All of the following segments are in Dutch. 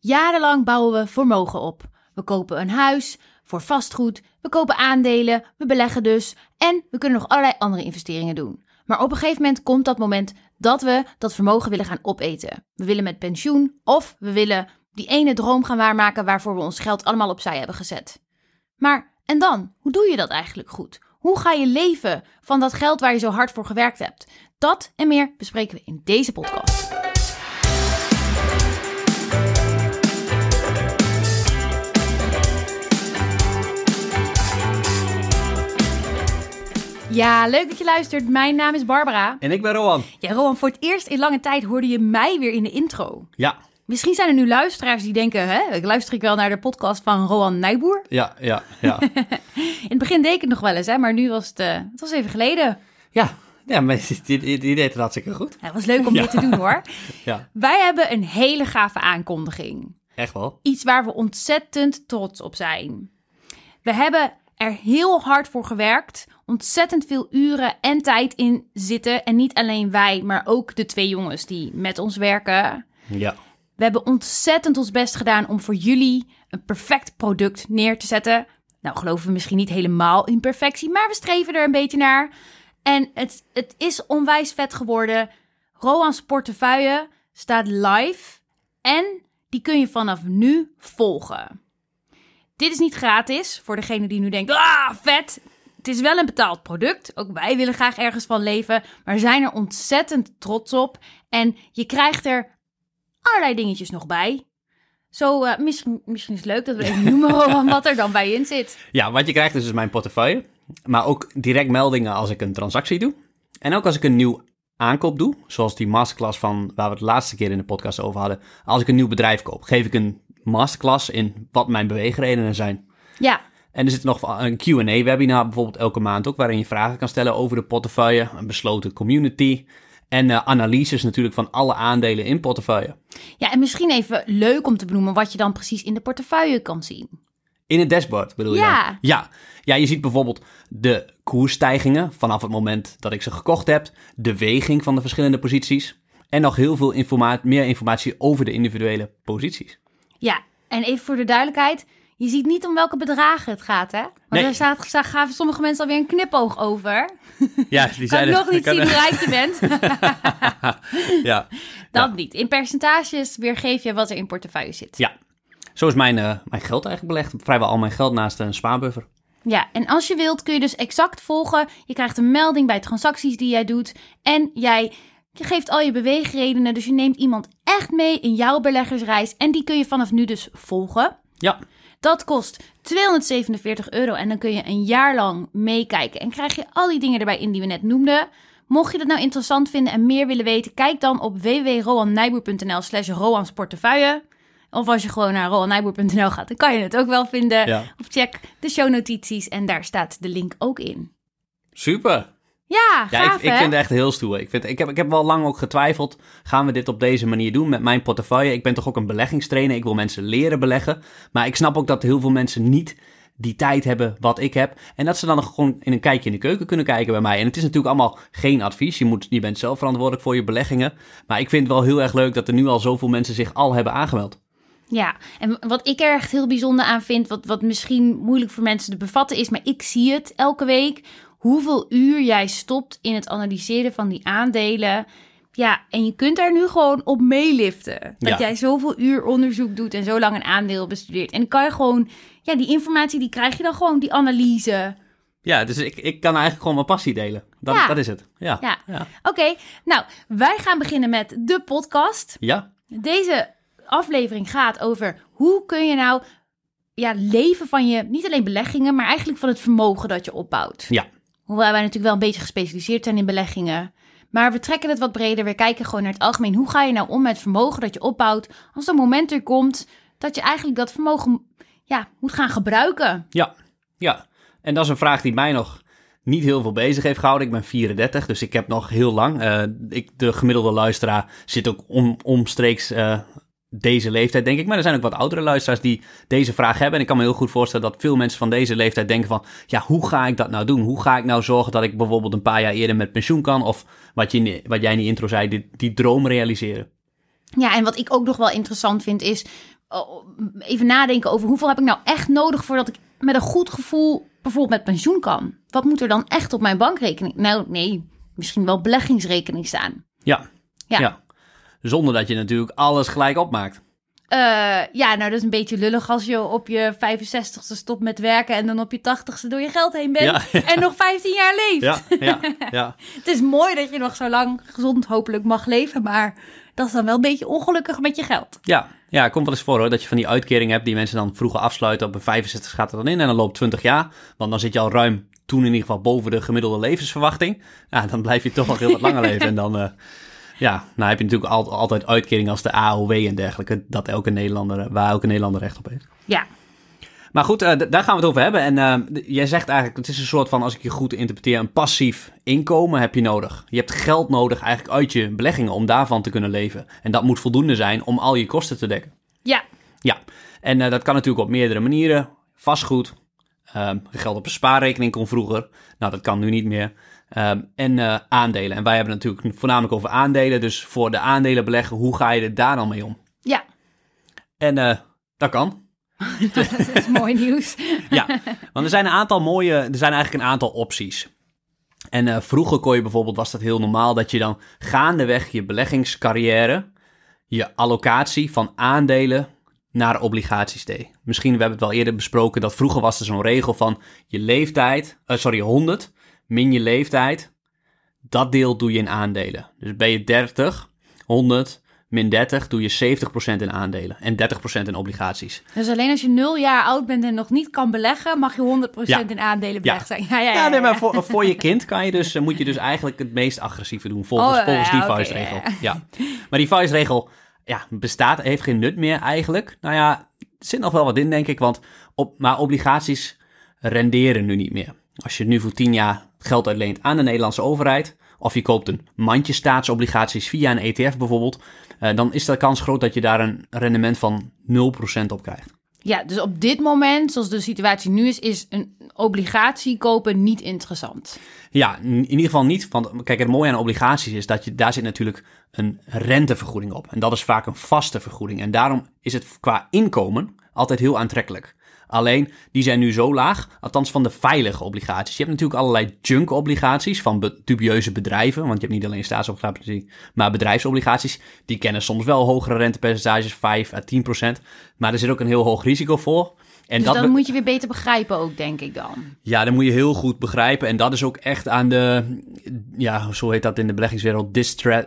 Jarenlang bouwen we vermogen op. We kopen een huis voor vastgoed, we kopen aandelen, we beleggen dus en we kunnen nog allerlei andere investeringen doen. Maar op een gegeven moment komt dat moment dat we dat vermogen willen gaan opeten. We willen met pensioen of we willen die ene droom gaan waarmaken waarvoor we ons geld allemaal opzij hebben gezet. Maar en dan? Hoe doe je dat eigenlijk goed? Hoe ga je leven van dat geld waar je zo hard voor gewerkt hebt? Dat en meer bespreken we in deze podcast. Ja, leuk dat je luistert. Mijn naam is Barbara. En ik ben Rowan. Ja, Rowan, voor het eerst in lange tijd hoorde je mij weer in de intro. Ja. Misschien zijn er nu luisteraars die denken, hè, ik luister ik wel naar de podcast van Rowan Nijboer. Ja, ja, ja. in het begin deed ik het nog wel eens, hè, maar nu was het, uh, het was even geleden. Ja, ja, maar die, die, die deed het hartstikke goed. Het was leuk om Ja. dit te doen hoor. Ja, Wij hebben een hele gave aankondiging. echt wel. Iets waar we ontzettend trots op zijn. We hebben er heel hard voor gewerkt, ontzettend veel uren en tijd in zitten. En niet alleen wij, maar ook de twee jongens die met ons werken. Ja. We hebben ontzettend ons best gedaan om voor jullie een perfect product neer te zetten. Nou, geloven we misschien niet helemaal in perfectie, maar we streven er een beetje naar. En het, het is onwijs vet geworden. Roan's portefeuille staat live en die kun je vanaf nu volgen. Dit is niet gratis voor degene die nu denkt, ah, vet. Het is wel een betaald product. Ook wij willen graag ergens van leven, maar zijn er ontzettend trots op. En je krijgt er allerlei dingetjes nog bij. Zo, eh, misschien, misschien is het leuk dat we even noemen wat er dan bij in zit. Ja, wat je krijgt is dus mijn portefeuille. Maar ook direct meldingen als ik een transactie doe. En ook als ik een nieuw aankoop doe. Zoals die masterclass van waar we het laatste keer in de podcast over hadden. Als ik een nieuw bedrijf koop, geef ik een masterclass in wat mijn beweegredenen zijn. Ja, En er zit nog een Q&A-webinar bijvoorbeeld elke maand ook, waarin je vragen kan stellen over de portefeuille, een besloten community en eh, analyses natuurlijk van alle aandelen in portefeuille. ja, en misschien even leuk om te benoemen wat je dan precies in de portefeuille kan zien. In het dashboard bedoel je? Ja. dan? Ja. Ja, je ziet bijvoorbeeld de koersstijgingen vanaf het moment dat ik ze gekocht heb, de weging van de verschillende posities en nog heel veel informa meer informatie over de individuele posities. Ja, en even voor de duidelijkheid. Je ziet niet om welke bedragen het gaat, hè? Want Nee. daar staat, daar gaven sommige mensen alweer een knipoog over. Ja, die Kan ik nog niet zien hoe rijk je bent. Ja. Dat Ja. niet. In percentages weergeef je wat er in portefeuille zit. ja. Zo is mijn, eh, mijn geld eigenlijk belegd. Vrijwel al mijn geld naast een spaarbuffer. Ja, en als je wilt kun je dus exact volgen. Je krijgt een melding bij transacties die jij doet. En jij je geeft al je beweegredenen. Dus je neemt iemand echt mee in jouw beleggersreis. En die kun je vanaf nu dus volgen. Ja, Dat kost 247 euro. En dan kun je een jaar lang meekijken. En krijg je al die dingen erbij in die we net noemden. Mocht je dat nou interessant vinden en meer willen weten, kijk dan op www.roannijboer.nl slash roansportefeuille. Of als je gewoon naar roannijboer.nl gaat, dan kan je het ook wel vinden. Ja. Of check de shownotities en daar staat de link ook in. super. Ja, Ja, gaaf ik, ik vind het echt heel stoer. Ik, vind, ik, heb, ik heb wel lang ook getwijfeld, gaan we dit op deze manier doen met mijn portefeuille? Ik ben toch ook een beleggingstrainer, ik wil mensen leren beleggen. Maar ik snap ook dat heel veel mensen niet die tijd hebben wat ik heb. En dat ze dan nog gewoon in een kijkje in de keuken kunnen kijken bij mij. En het is natuurlijk allemaal geen advies. Je, moet, je bent zelf verantwoordelijk voor je beleggingen. Maar ik vind het wel heel erg leuk dat er nu al zoveel mensen zich al hebben aangemeld. Ja, en wat ik er echt heel bijzonder aan vind, wat, wat misschien moeilijk voor mensen te bevatten is, maar ik zie het elke week, hoeveel uur jij stopt in het analyseren van die aandelen. Ja, en je kunt daar nu gewoon op meeliften. Dat Ja. jij zoveel uur onderzoek doet en zo lang een aandeel bestudeert. En dan kan je gewoon, ja, die informatie die krijg je dan gewoon, die analyse. Ja, dus ik, ik kan eigenlijk gewoon mijn passie delen. Dat, Ja. dat is het. Ja. Ja. Ja. Oké, nou, wij gaan beginnen met de podcast. ja. Deze aflevering gaat over hoe kun je nou ja, leven van je, niet alleen beleggingen, maar eigenlijk van het vermogen dat je opbouwt. Ja. Hoewel wij natuurlijk wel een beetje gespecialiseerd zijn in beleggingen. Maar we trekken het wat breder. We kijken gewoon naar het algemeen. Hoe ga je nou om met vermogen dat je opbouwt als een moment er komt dat je eigenlijk dat vermogen ja, moet gaan gebruiken? Ja, ja. En dat is een vraag die mij nog niet heel veel bezig heeft gehouden. Ik ben 34, dus ik heb nog heel lang. eh, ik, de gemiddelde luisteraar zit ook om, omstreeks eh, deze leeftijd, denk ik. Maar er zijn ook wat oudere luisteraars die deze vraag hebben. En ik kan me heel goed voorstellen dat veel mensen van deze leeftijd denken van... Ja, hoe ga ik dat nou doen? Hoe ga ik nou zorgen dat ik bijvoorbeeld een paar jaar eerder met pensioen kan? Of wat, je, wat jij in die intro zei, die, die droom realiseren. Ja, en wat ik ook nog wel interessant vind is... even nadenken over hoeveel heb ik nou echt nodig voordat ik met een goed gevoel bijvoorbeeld met pensioen kan. Wat moet er dan echt op mijn bankrekening? Nou, nee, misschien wel beleggingsrekening staan. Ja. Ja. ja. Zonder dat je natuurlijk alles gelijk opmaakt. Eh, ja, nou dat is een beetje lullig als je op je 65ste stopt met werken en dan op je 80ste door je geld heen bent Ja. en nog 15 jaar leeft. Ja, ja, ja. Het is mooi dat je nog zo lang gezond hopelijk mag leven, maar dat is dan wel een beetje ongelukkig met je geld. Ja, ja, komt wel eens voor hoor, dat je van die uitkering hebt die mensen dan vroeger afsluiten. Op een 65 gaat er dan in en dan loopt 20 jaar. Want dan zit je al ruim toen in ieder geval boven de gemiddelde levensverwachting. Ja, dan blijf je toch nog heel wat langer leven. En dan, eh, ja, nou heb je natuurlijk al- altijd uitkering als de AOW en dergelijke. Dat elke Nederlander, waar elke Nederlander recht op heeft. Ja, Maar goed, eh, daar gaan we het over hebben. En eh, jij zegt eigenlijk, het is een soort van, als ik je goed interpreteer, een passief inkomen heb je nodig. Je hebt geld nodig eigenlijk uit je beleggingen om daarvan te kunnen leven. En dat moet voldoende zijn om al je kosten te dekken. ja, Ja, en eh, dat kan natuurlijk op meerdere manieren. Vastgoed, ehm, geld op een spaarrekening kon vroeger. Nou, dat kan nu niet meer. Ehm, en eh, aandelen. En wij hebben het natuurlijk voornamelijk over aandelen. Dus voor de aandelen beleggen, hoe ga je er daar dan mee om? ja. En eh, dat kan. dat is mooi nieuws. Ja, want er zijn een aantal mooie, er zijn eigenlijk een aantal opties. En eh, vroeger kon je bijvoorbeeld, was dat heel normaal, dat je dan gaandeweg je beleggingscarrière, je allocatie van aandelen naar obligaties deed. Misschien, we hebben het wel eerder besproken, dat vroeger was er zo'n regel van je leeftijd, sorry, 100 min je leeftijd, dat deel doe je in aandelen. Dus ben je 30, 100 min 30, doe je 70% in aandelen en 30% in obligaties. Dus alleen als je nul jaar oud bent en nog niet kan beleggen, mag je 100% Ja. in aandelen belegd zijn. Ja, ja, ja. Ja, nee, maar voor, voor je kind kan je dus, eh, moet je dus eigenlijk het meest agressieve doen, volgens, Oh, volgens die oké, vuistregel. ja, Ja. Maar die vuistregel ja, bestaat, heeft geen nut meer eigenlijk. Nou ja, er zit nog wel wat in, denk ik, want op, maar obligaties renderen nu niet meer. Als je nu voor 10 jaar geld uitleent aan de Nederlandse overheid, of je koopt een mandje staatsobligaties via een ETF bijvoorbeeld, eh, dan is de kans groot dat je daar een rendement van 0% op krijgt. Ja, dus op dit moment, zoals de situatie nu is, is een obligatie kopen niet interessant. Ja, in in ieder geval niet. Want kijk, het mooie aan obligaties is dat je daar zit natuurlijk een rentevergoeding op. En dat is vaak een vaste vergoeding. En daarom is het qua inkomen altijd heel aantrekkelijk. Alleen, die zijn nu zo laag, althans van de veilige obligaties. Je hebt natuurlijk allerlei junk-obligaties van be- dubieuze bedrijven. Want je hebt niet alleen staatsobligaties, maar bedrijfsobligaties. Die kennen soms wel hogere rentepercentages, 5 à 10 procent. Maar er zit ook een heel hoog risico voor. En Dus dat be- moet je weer beter begrijpen ook, denk ik dan. ja, dat moet je heel goed begrijpen. En dat is ook echt aan de, ja, zo heet dat in de beleggingswereld,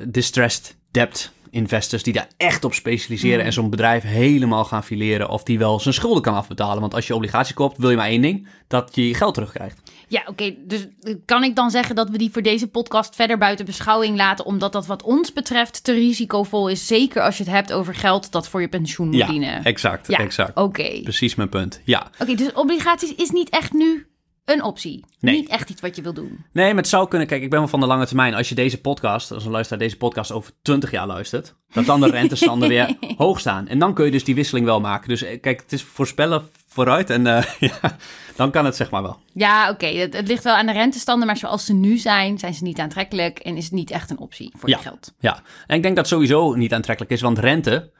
distressed debt investors, die daar echt op specialiseren en zo'n bedrijf helemaal gaan fileren of die wel zijn schulden kan afbetalen. Want als je obligatie koopt, wil je maar één ding, dat je je geld terugkrijgt. Ja, oké. dus kan ik dan zeggen dat we die voor deze podcast verder buiten beschouwing laten, omdat dat wat ons betreft te risicovol is? Zeker als je het hebt over geld dat voor je pensioen moet dienen. exact, Ja, exact. Oké. Precies mijn punt, ja. Oké, dus obligaties is niet echt nu een optie. Nee. Niet echt iets wat je wil doen. Nee, maar het zou kunnen. Kijk, ik ben wel van de lange termijn. Als je deze podcast, als een luisteraar deze podcast over 20 jaar luistert, dat dan de rentestanden weer hoog staan. En dan kun je dus die wisseling wel maken. Dus eh, kijk, het is voorspellen vooruit en eh, ja, dan kan het zeg maar wel. Ja, oké. Het, het ligt wel aan de rentestanden, maar zoals ze nu zijn, zijn ze niet aantrekkelijk en is het niet echt een optie voor Ja. je geld. Ja, en ik denk dat sowieso niet aantrekkelijk is, want rente,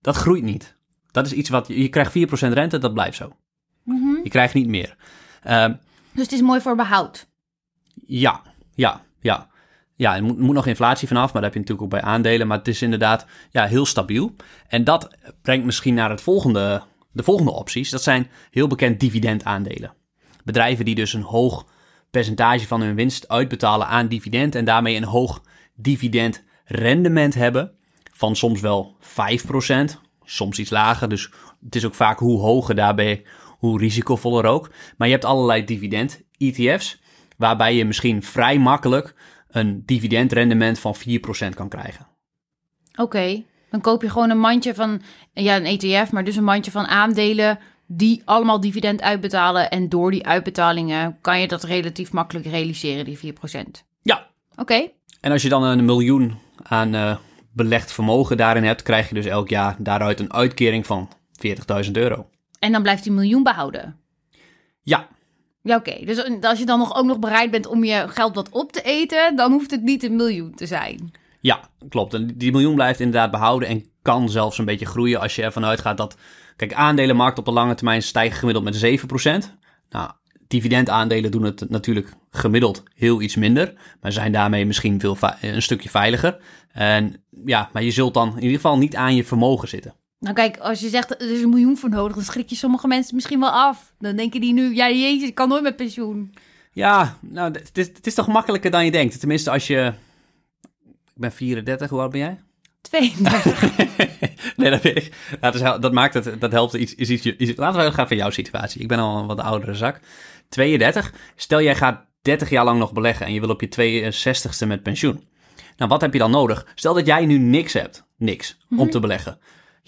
dat groeit niet. Dat is iets wat, je krijgt 4% rente, dat blijft zo. Je krijgt niet meer. Ehm, Dus het is mooi voor behoud. Ja, ja, ja. Ja, er moet, moet nog inflatie vanaf, maar dat heb je natuurlijk ook bij aandelen. Maar het is inderdaad ja, heel stabiel. En dat brengt misschien naar het volgende, de volgende opties. Dat zijn heel bekend dividendaandelen. Bedrijven die dus een hoog percentage van hun winst uitbetalen aan dividend... en daarmee een hoog dividendrendement hebben van soms wel 5%, soms iets lager. Dus het is ook vaak hoe hoger daarbij, hoe risicovoller ook. Maar je hebt allerlei dividend-ETF's waarbij je misschien vrij makkelijk een dividendrendement van 4% kan krijgen. Oké, dan koop je gewoon een mandje van, ja, een ETF, maar dus een mandje van aandelen die allemaal dividend uitbetalen. En door die uitbetalingen kan je dat relatief makkelijk realiseren, die 4%. Ja, Oké, en als je dan een miljoen aan eh, belegd vermogen daarin hebt, krijg je dus elk jaar daaruit een uitkering van 40.000 euro. En dan blijft die miljoen behouden. Ja, Ja, oké. Dus als je dan nog, ook nog bereid bent om je geld wat op te eten, dan hoeft het niet een miljoen te zijn. ja, klopt. En die miljoen blijft inderdaad behouden en kan zelfs een beetje groeien als je ervan uitgaat dat... Kijk, aandelenmarkt op de lange termijn stijgen gemiddeld met 7%. Nou, dividendaandelen doen het natuurlijk gemiddeld heel iets minder. Maar zijn daarmee misschien veel een stukje veiliger. En ja, maar je zult dan in ieder geval niet aan je vermogen zitten. Nou kijk, als je zegt er is een miljoen voor nodig, dan schrik je sommige mensen misschien wel af. Dan denken die nu, ja jezus, ik kan nooit met pensioen. Ja, nou het is, het is toch makkelijker dan je denkt. Tenminste als je... Ik ben 34, hoe oud ben jij? 32. nee, dat weet ik. Dat, is, dat maakt het, dat helpt iets, iets, iets, Laten we gaan van jouw situatie. Ik ben al een wat oudere zak. 32. Stel jij gaat 30 jaar lang nog beleggen en je wil op je 62ste met pensioen. Nou, wat heb je dan nodig? Stel dat jij nu niks hebt. Niks. Om Mhm. te beleggen.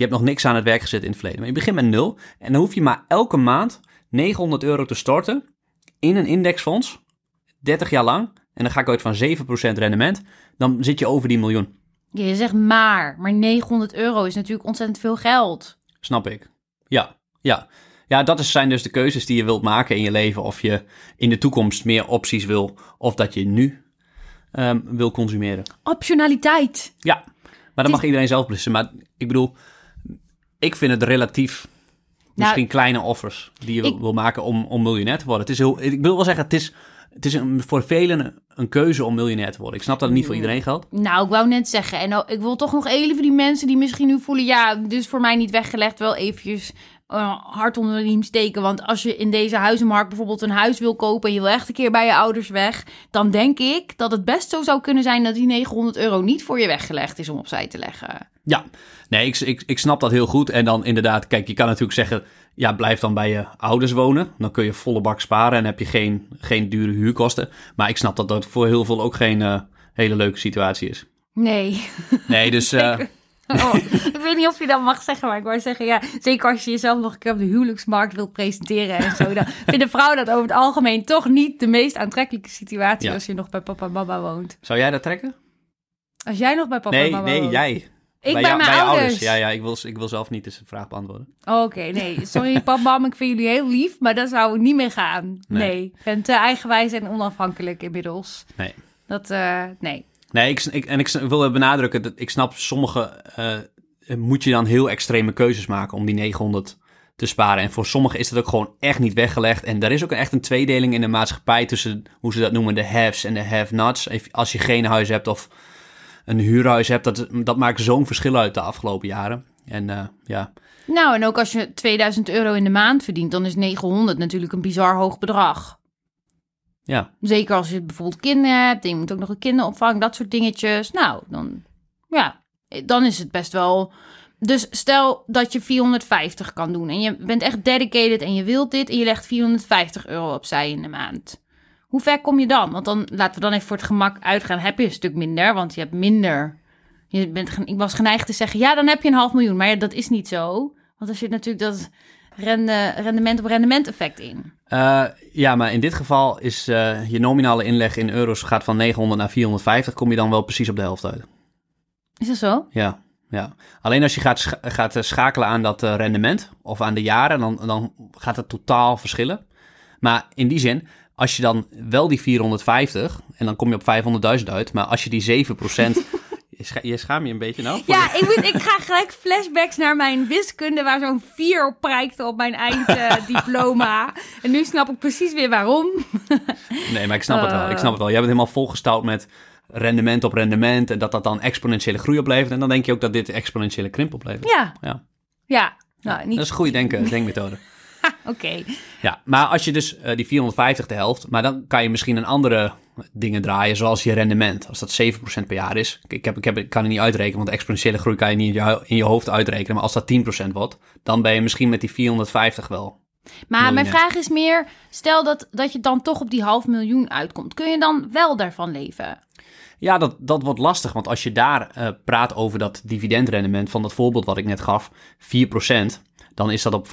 Je hebt nog niks aan het werk gezet in het verleden. Maar je begint met nul. En dan hoef je maar elke maand 900 euro te storten in een indexfonds. 30 jaar lang. En dan ga ik uit van 7% rendement. Dan zit je over die miljoen. Ja, je zegt maar, maar 900 euro is natuurlijk ontzettend veel geld. Snap ik. Ja, ja. Ja, dat zijn dus de keuzes die je wilt maken in je leven. Of je in de toekomst meer opties wil. Of dat je nu ehm, wil consumeren. Optionaliteit. Ja, maar dat is- mag iedereen zelf beslissen. Maar ik bedoel, ik vind het relatief misschien kleine offers die je wil- Nou, ik- wil maken om, om miljonair te worden. Het is heel, ik wil wel zeggen, het is, het is een, voor velen een keuze om miljonair te worden. Ik snap dat het niet voor iedereen geldt. Nou, ik wou net zeggen. En nou, ik wil toch nog even die mensen die misschien nu voelen... ja, dus voor mij niet weggelegd, wel eventjes eh, hard onder de riem steken. Want als je in deze huizenmarkt bijvoorbeeld een huis wil kopen... en je wil echt een keer bij je ouders weg... dan denk ik dat het best zo zou kunnen zijn... dat die 900 euro niet voor je weggelegd is om opzij te leggen. Ja, nee, ik, ik, ik snap dat heel goed. En dan inderdaad, kijk, je kan natuurlijk zeggen... ja, blijf dan bij je ouders wonen. Dan kun je volle bak sparen en heb je geen, geen dure huurkosten. Maar ik snap dat dat voor heel veel ook geen eh, hele leuke situatie is. Nee. Nee, dus... eh, Oh, ik weet niet of je dat mag zeggen, maar ik wou zeggen, ja, zeker als je jezelf nog een keer op de huwelijksmarkt wilt presenteren en zo, dan vindt een vrouw dat over het algemeen toch niet de meest aantrekkelijke situatie Ja. als je nog bij papa en mama woont. zou jij dat trekken? Als jij nog bij papa en nee, mama nee, woont. jij. Ik bij bij, jou- mijn bij je ouders. Ja, ja, ik wil, ik wil zelf niet eens een vraag beantwoorden. Oké, nee, sorry papa, mam, ik vind jullie heel lief, maar daar zou ik niet mee gaan. Nee. Nee, ik ben te eigenwijs en onafhankelijk inmiddels. Nee. Dat, eh, nee. Nee, ik, en ik wil benadrukken dat ik snap, sommige eh, moet je dan heel extreme keuzes maken om die 900 te sparen. En voor sommigen is dat ook gewoon echt niet weggelegd. En er is ook echt een tweedeling in de maatschappij tussen, hoe ze dat noemen, de haves en de have-nots. Als je geen huis hebt of een huurhuis hebt, dat, dat maakt zo'n verschil uit de afgelopen jaren. En eh, ja, Nou, en ook als je 2000 euro in de maand verdient, dan is 900 natuurlijk een bizar hoog bedrag. Ja, Zeker als je bijvoorbeeld kinderen hebt je moet ook nog een kinderopvang, dat soort dingetjes. Nou, dan, ja, dan is het best wel... Dus stel dat je 450 kan doen en je bent echt dedicated en je wilt dit en je legt 450 euro opzij in de maand. Hoe ver kom je dan? Want dan laten we dan even voor het gemak uitgaan. Heb je een stuk minder, want je hebt minder. Je bent, ik was geneigd te zeggen, ja, dan heb je een half miljoen. Maar dat is niet zo. Want er zit natuurlijk dat rende, rendement op rendement effect in. Eh, ja, maar in dit geval is eh, je nominale inleg in euro's gaat van 900 naar 450, kom je dan wel precies op de helft uit. Is dat zo? Ja, ja. Alleen als je gaat, scha- gaat eh, schakelen aan dat rendement of aan de jaren, dan, dan gaat het totaal verschillen. Maar in die zin, als je dan wel die 450 en dan kom je op 500.000 uit, maar als je die 7%. je, scha- je schaam je een beetje nou? Ja, ik, moet, ik ga gelijk flashbacks naar mijn wiskunde, waar zo'n 4 op prijkte op mijn einddiploma. en nu snap ik precies weer waarom. Nee, maar ik snap het wel. Ik snap het wel. Jij bent helemaal volgestouwd met rendement op rendement en dat dat dan exponentiële groei oplevert. En dan denk je ook dat dit exponentiële krimp oplevert. Ja, Ja, ja. Nou, niet... dat is een goede denken, denkmethode. Oké. Ja, maar als je dus eh, die 450 de helft, maar dan kan je misschien een andere dingen draaien, zoals je rendement. Als dat 7% per jaar is. Ik, heb, ik, heb, ik kan het niet uitrekenen, want exponentiële groei kan je niet in je, in je hoofd uitrekenen. Maar als dat 10% wordt, dan ben je misschien met die 450 wel. Maar mijn vraag is meer, stel dat, dat je dan toch op die half miljoen uitkomt. Kun je dan wel daarvan leven? Ja, dat, dat wordt lastig, want als je daar eh, praat over dat dividendrendement van dat voorbeeld wat ik net gaf, 4%, dan is dat op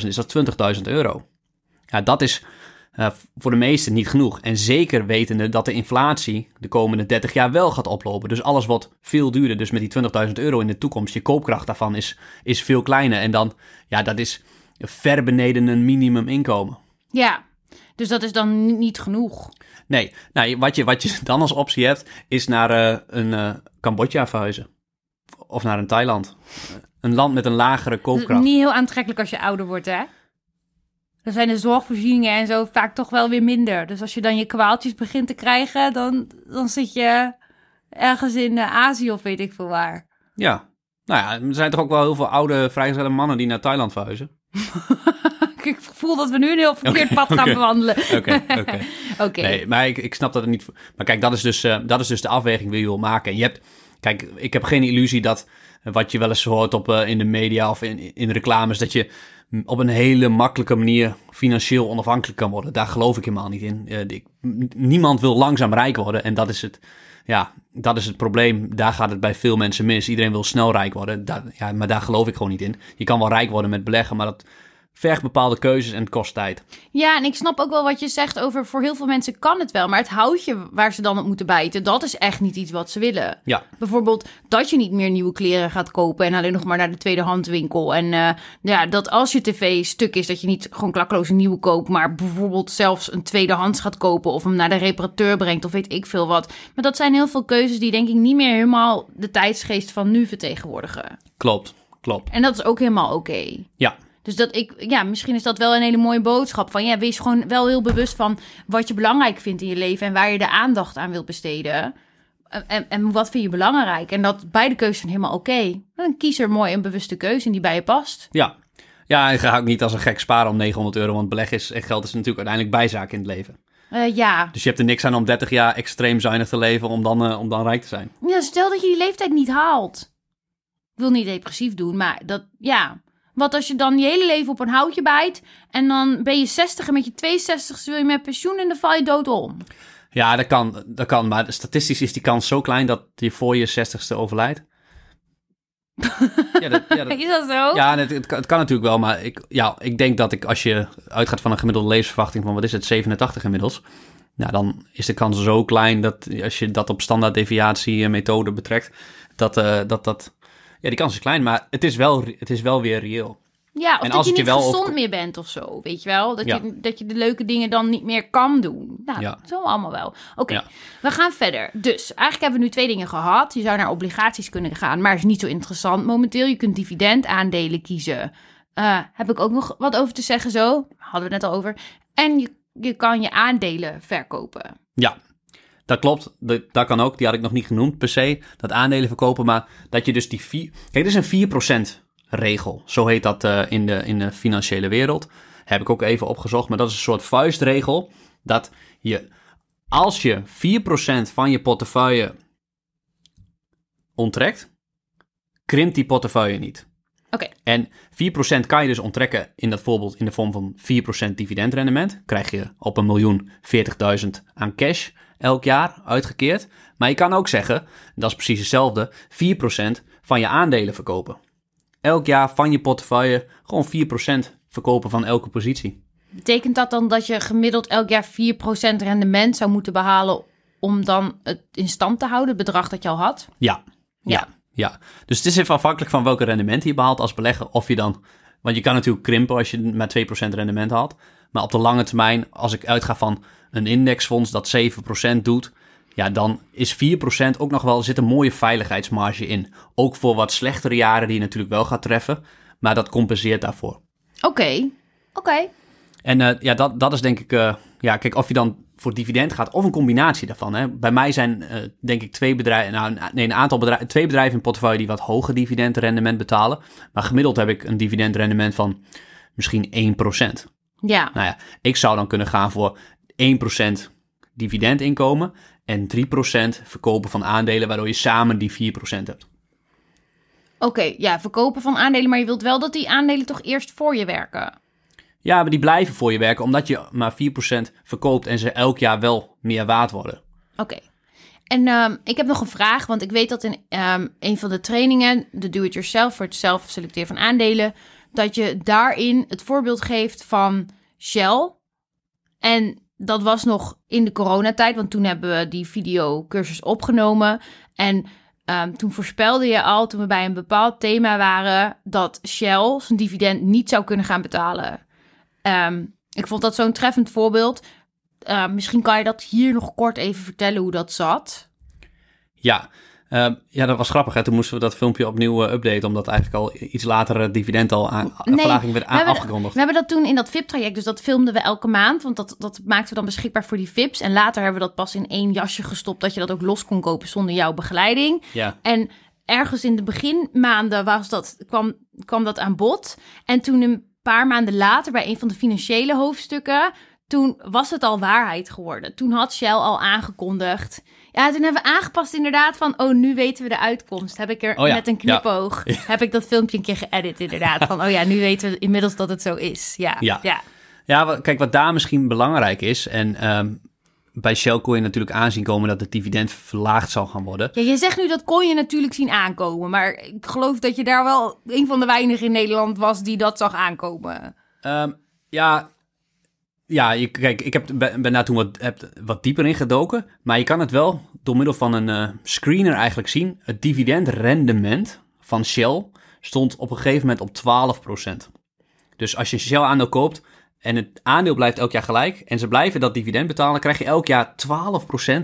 500.000, is dat 20.000 euro. Ja, dat is eh, voor de meesten niet genoeg. En zeker wetende dat de inflatie de komende 30 jaar wel gaat oplopen. Dus alles wordt veel duurder. Dus met die 20.000 euro in de toekomst, je koopkracht daarvan is, is veel kleiner. En dan, ja, dat is ver beneden een minimuminkomen. Ja, dus dat is dan ni- niet genoeg. Nee, nou, wat, je, wat je dan als optie hebt, is naar eh, een eh, Cambodja verhuizen. of naar een Thailand. Een land met een lagere koopkracht. niet heel aantrekkelijk als je ouder wordt, hè? Dan zijn de zorgvoorzieningen en zo vaak toch wel weer minder. Dus als je dan je kwaaltjes begint te krijgen, dan, dan zit je ergens in eh, Azië of weet ik veel waar. Ja. Nou ja, er zijn toch ook wel heel veel oude vrijgezelle mannen die naar Thailand verhuizen. ik voel dat we nu een heel verkeerd pad gaan oké. bewandelen. Oké, oké. Oké. Nee, maar ik, ik snap dat het niet... Maar kijk, dat is dus, eh, dat is dus de afweging die je wil maken. En je hebt... Kijk, ik heb geen illusie dat wat je wel eens hoort op, eh, in de media of in, in reclames... dat je op een hele makkelijke manier financieel onafhankelijk kan worden. Daar geloof ik helemaal niet in. Eh, ik- niemand wil langzaam rijk worden en dat is het... Ja, dat is het probleem. Daar gaat het bij veel mensen mis. Iedereen wil snel rijk worden. Ja, maar daar geloof ik gewoon niet in. Je kan wel rijk worden met beleggen, maar dat vergt bepaalde keuzes en het kost tijd. Ja, en ik snap ook wel wat je zegt over voor heel veel mensen kan het wel. Maar het houtje waar ze dan op moeten bijten, dat is echt niet iets wat ze willen. Ja, Bijvoorbeeld dat je niet meer nieuwe kleren gaat kopen en alleen nog maar naar de tweedehandswinkel. En eh, ja, dat als je tv stuk is, dat je niet gewoon klakloos een nieuwe koopt, maar bijvoorbeeld zelfs een tweedehands gaat kopen of hem naar de reparateur brengt of weet ik veel wat. Maar dat zijn heel veel keuzes die denk ik niet meer helemaal de tijdsgeest van nu vertegenwoordigen. klopt. Klopt. En dat is ook helemaal oké. Ja, Dus dat ik, ja, misschien is dat wel een hele mooie boodschap. Van ja, wees gewoon wel heel bewust van wat je belangrijk vindt in je leven en waar je de aandacht aan wilt besteden. En, en, wat vind je belangrijk? En dat beide keuzes zijn helemaal oké. Dan kies er mooi een bewuste keuze en die bij je past. Ja. Ja, en ga ook niet als een gek sparen om 900 euro, want beleg is, en geld is natuurlijk uiteindelijk bijzaak in het leven. Eh, ja. Dus je hebt er niks aan om 30 jaar extreem zuinig te leven om dan, eh, om dan rijk te zijn. ja, stel dat je die leeftijd niet haalt. Ik wil niet depressief doen, maar dat, ja. Wat als je dan je hele leven op een houtje bijt en dan ben je 60 en met je 62 wil je met pensioen en dan val je dood om. Ja, dat kan, dat kan, maar statistisch is die kans zo klein dat je voor je 60ste overlijdt. ja, dat, ja, dat, Is dat zo? ja het, het, kan, het kan natuurlijk wel, maar ik, ja, ik denk dat ik als je uitgaat van een gemiddelde levensverwachting van, wat is het, 87 inmiddels. Nou, dan is de kans zo klein dat als je dat op standaarddeviatie eh, methode betrekt, dat, eh, dat dat... Ja, die kans is klein, maar het is wel, het is wel weer reëel. Ja, of En dat als je niet wel gezond meer bent of zo, weet je wel? Dat, Ja. je, dat je de leuke dingen dan niet meer kan doen. Nou, Ja. zo allemaal wel. Oké, Ja. we gaan verder. Dus, eigenlijk hebben we nu twee dingen gehad. Je zou naar obligaties kunnen gaan, maar is niet zo interessant momenteel. Je kunt dividendaandelen kiezen. Eh, heb ik ook nog wat over te zeggen zo? Hadden we het net al over. En je, je kan je aandelen verkopen. Ja, dat klopt. Dat, dat kan ook. Die had ik nog niet genoemd per se. Dat aandelen verkopen, maar dat je dus die vier... Kijk, dit is een 4% regel. Zo heet dat eh, in, de, in de financiële wereld. Heb ik ook even opgezocht. Maar dat is een soort vuistregel. Dat je, als je 4% van je portefeuille onttrekt, krimpt die portefeuille niet. Oké, En 4% kan je dus onttrekken in dat voorbeeld in de vorm van 4% dividendrendement. Krijg je op een miljoen 40.000 aan cash elk jaar uitgekeerd. Maar je kan ook zeggen, dat is precies hetzelfde, 4% van je aandelen verkopen. Elk jaar van je portefeuille gewoon 4% verkopen van elke positie. betekent dat dan dat je gemiddeld elk jaar 4% rendement zou moeten behalen om dan het in stand te houden, het bedrag dat je al had? Ja, ja, ja. Dus het is even afhankelijk van welke rendement je behaalt als belegger. Of je dan, want je kan natuurlijk krimpen als je maar 2% rendement haalt. Maar op de lange termijn, als ik uitga van een indexfonds dat 7% doet, ja, dan is 4% ook nog wel, zit een mooie veiligheidsmarge in. Ook voor wat slechtere jaren die je natuurlijk wel gaat treffen, maar dat compenseert daarvoor. Oké, oké. En eh, ja, dat, dat is denk ik, eh, ja, kijk, of je dan voor dividend gaat of een combinatie daarvan. Hè. Bij mij zijn eh, denk ik twee bedrijven, nou, nee, een aantal bedrijven, twee bedrijven in portefeuille die wat hoger dividendrendement betalen. Maar gemiddeld heb ik een dividendrendement van misschien 1%. Ja, Nou ja, ik zou dan kunnen gaan voor 1% dividendinkomen en 3% verkopen van aandelen, waardoor je samen die 4% hebt. oké. Ja, verkopen van aandelen, maar je wilt wel dat die aandelen toch eerst voor je werken. Ja, maar die blijven voor je werken, omdat je maar 4% verkoopt en ze elk jaar wel meer waard worden. Oké. En ehm, ik heb nog een vraag, want ik weet dat in ehm, een van de trainingen, de do-it-yourself, voor het zelf selecteren van aandelen, dat je daarin het voorbeeld geeft van Shell. En dat was nog in de coronatijd, want toen hebben we die videocursus opgenomen. En ehm, toen voorspelde je al, toen we bij een bepaald thema waren, dat Shell zijn dividend niet zou kunnen gaan betalen. Ehm, ik vond dat zo'n treffend voorbeeld. Uh, misschien kan je dat hier nog kort even vertellen hoe dat zat. Ja, Ehm, ja, dat was grappig. Hè? Toen moesten we dat filmpje opnieuw uh, updaten, omdat eigenlijk al iets later het dividend al aan nee, verlaging werd aan, afgekondigd. We hebben dat toen in dat VIP-traject, dus dat filmden we elke maand, want dat, dat maakten we dan beschikbaar voor die VIP's. En later hebben we dat pas in één jasje gestopt, dat je dat ook los kon kopen zonder jouw begeleiding. Ja. En ergens in de beginmaanden was dat, kwam, kwam dat aan bod. En toen een paar maanden later, bij een van de financiële hoofdstukken, toen was het al waarheid geworden. Toen had Shell al aangekondigd. Ja, toen hebben we aangepast inderdaad van, oh, nu weten we de uitkomst. Heb ik er oh met een knipoog, heb ik dat filmpje een keer geëdit inderdaad. Van, oh ja, nu weten we inmiddels dat het zo is. Ja, ja. ja. ja kijk, wat daar misschien belangrijk is, en um, bij Shell kon je natuurlijk aanzien komen dat het dividend verlaagd zal gaan worden. Ja, je zegt nu dat kon je natuurlijk zien aankomen, maar ik geloof dat je daar wel een van de weinigen in Nederland was die dat zag aankomen. Um, ja, ja, je, kijk, ik heb, ben, daar toen wat, wat dieper in gedoken. Maar je kan het wel door middel van een uh, screener eigenlijk zien. Het dividendrendement van Shell stond op een gegeven moment op 12%. Dus als je een Shell-aandeel koopt en het aandeel blijft elk jaar gelijk... en ze blijven dat dividend betalen... krijg je elk jaar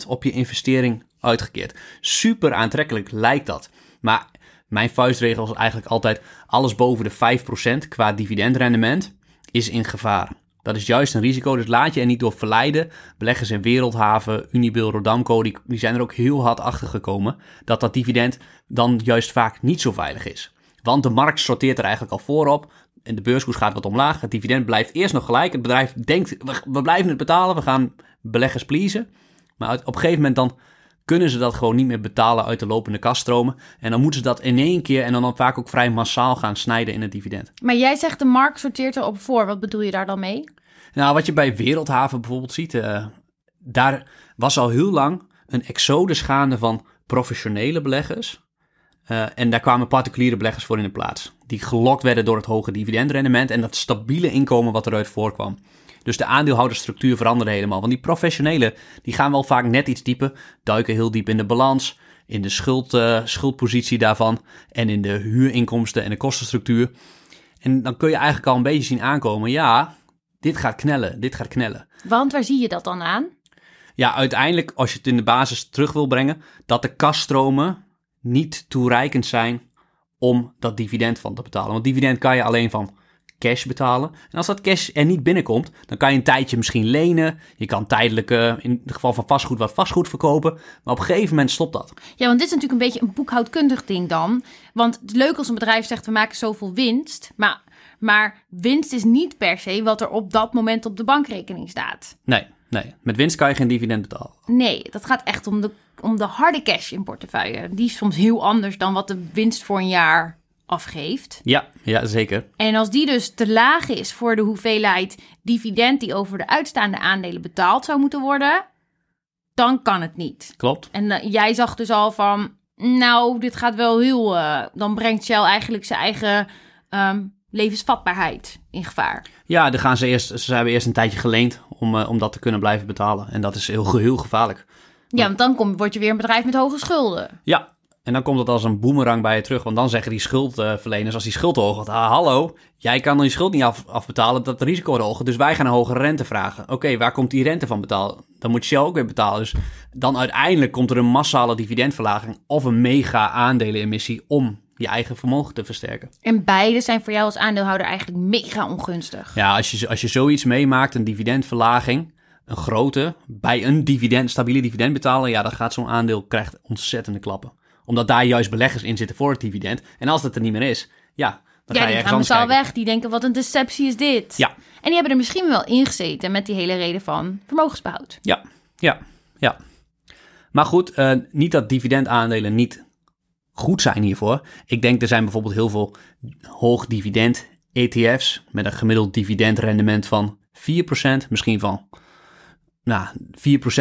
12% op je investering uitgekeerd. Super aantrekkelijk lijkt dat. Maar mijn vuistregel is eigenlijk altijd... alles boven de 5% qua dividendrendement is in gevaar. Dat is juist een risico, dus laat je er niet door verleiden. Beleggers in Wereldhaven, Unibil, Rodamco, die, zijn er ook heel hard achter gekomen dat dat dividend dan juist vaak niet zo veilig is. Want de markt sorteert er eigenlijk al voorop en de beurskoers gaat wat omlaag. Het dividend blijft eerst nog gelijk. Het bedrijf denkt, we, blijven het betalen, we gaan beleggers pleasen. Maar op een gegeven moment dan kunnen ze dat gewoon niet meer betalen uit de lopende kaststromen. En dan moeten ze dat in één keer en dan vaak ook vrij massaal gaan snijden in het dividend. Maar jij zegt de markt sorteert erop voor. Wat bedoel je daar dan mee? Nou, wat je bij Wereldhaven bijvoorbeeld ziet, uh, daar was al heel lang een exodus gaande van professionele beleggers. Uh, en daar kwamen particuliere beleggers voor in de plaats. Die gelokt werden door het hoge dividendrendement en dat stabiele inkomen wat eruit voorkwam. Dus de aandeelhoudersstructuur veranderde helemaal. Want die professionelen, die gaan wel vaak net iets dieper, duiken heel diep in de balans, in de schuld, uh, schuldpositie daarvan en in de huurinkomsten en de kostenstructuur. En dan kun je eigenlijk al een beetje zien aankomen, ja, dit gaat knellen, dit gaat knellen. Want waar zie je dat dan aan? Ja, uiteindelijk, als je het in de basis terug wil brengen, dat de kaststromen niet toereikend zijn om dat dividend van te betalen. Want dividend kan je alleen van cash betalen. En als dat cash er niet binnenkomt, dan kan je een tijdje misschien lenen. Je kan tijdelijk, uh, in het geval van vastgoed, wat vastgoed verkopen. Maar op een gegeven moment stopt dat. Ja, want dit is natuurlijk een beetje een boekhoudkundig ding dan. Want het leuk als een bedrijf zegt, we maken zoveel winst. Maar, maar winst is niet per se wat er op dat moment op de bankrekening staat. Nee, nee. Met winst kan je geen dividend betalen. Nee, dat gaat echt om de, om de harde cash in portefeuille. Die is soms heel anders dan wat de winst voor een jaar afgeeft. Ja, ja, zeker. En als die dus te laag is voor de hoeveelheid dividend die over de uitstaande aandelen betaald zou moeten worden, dan kan het niet. Klopt. En uh, jij zag dus al van, nou, dit gaat wel heel. Uh, dan brengt Shell eigenlijk zijn eigen um, levensvatbaarheid in gevaar. Ja, dan gaan ze eerst. Ze hebben eerst een tijdje geleend om, uh, om dat te kunnen blijven betalen. En dat is heel, heel gevaarlijk. Ja, want dan kom, word je weer een bedrijf met hoge schulden. Ja, en dan komt het als een boemerang bij je terug. Want dan zeggen die schuldverleners, als die schuld hoog gaat... Ah, hallo, jij kan die schuld niet af, afbetalen, dat risico hoger. Dus wij gaan een hogere rente vragen. Oké, waar komt die rente van betalen? Dan moet je ook weer betalen. Dus dan uiteindelijk komt er een massale dividendverlaging... of een mega aandelenemissie om je eigen vermogen te versterken. En beide zijn voor jou als aandeelhouder eigenlijk mega ongunstig. Ja, als je, als je zoiets meemaakt, een dividendverlaging een grote, bij een dividend, stabiele dividend betalen, ja, dan gaat zo'n aandeel krijgt ontzettende klappen omdat daar juist beleggers in zitten voor het dividend. En als dat er niet meer is, ja, dan ja, ga je ergens anders al weg. Die denken, wat een deceptie is dit. Ja. En die hebben er misschien wel ingezeten met die hele reden van vermogensbehoud. Ja, ja, ja. Maar goed, uh, niet dat dividendaandelen niet goed zijn hiervoor. Ik denk er zijn bijvoorbeeld heel veel hoog dividend ETF's met een gemiddeld dividendrendement van 4%, misschien van nou,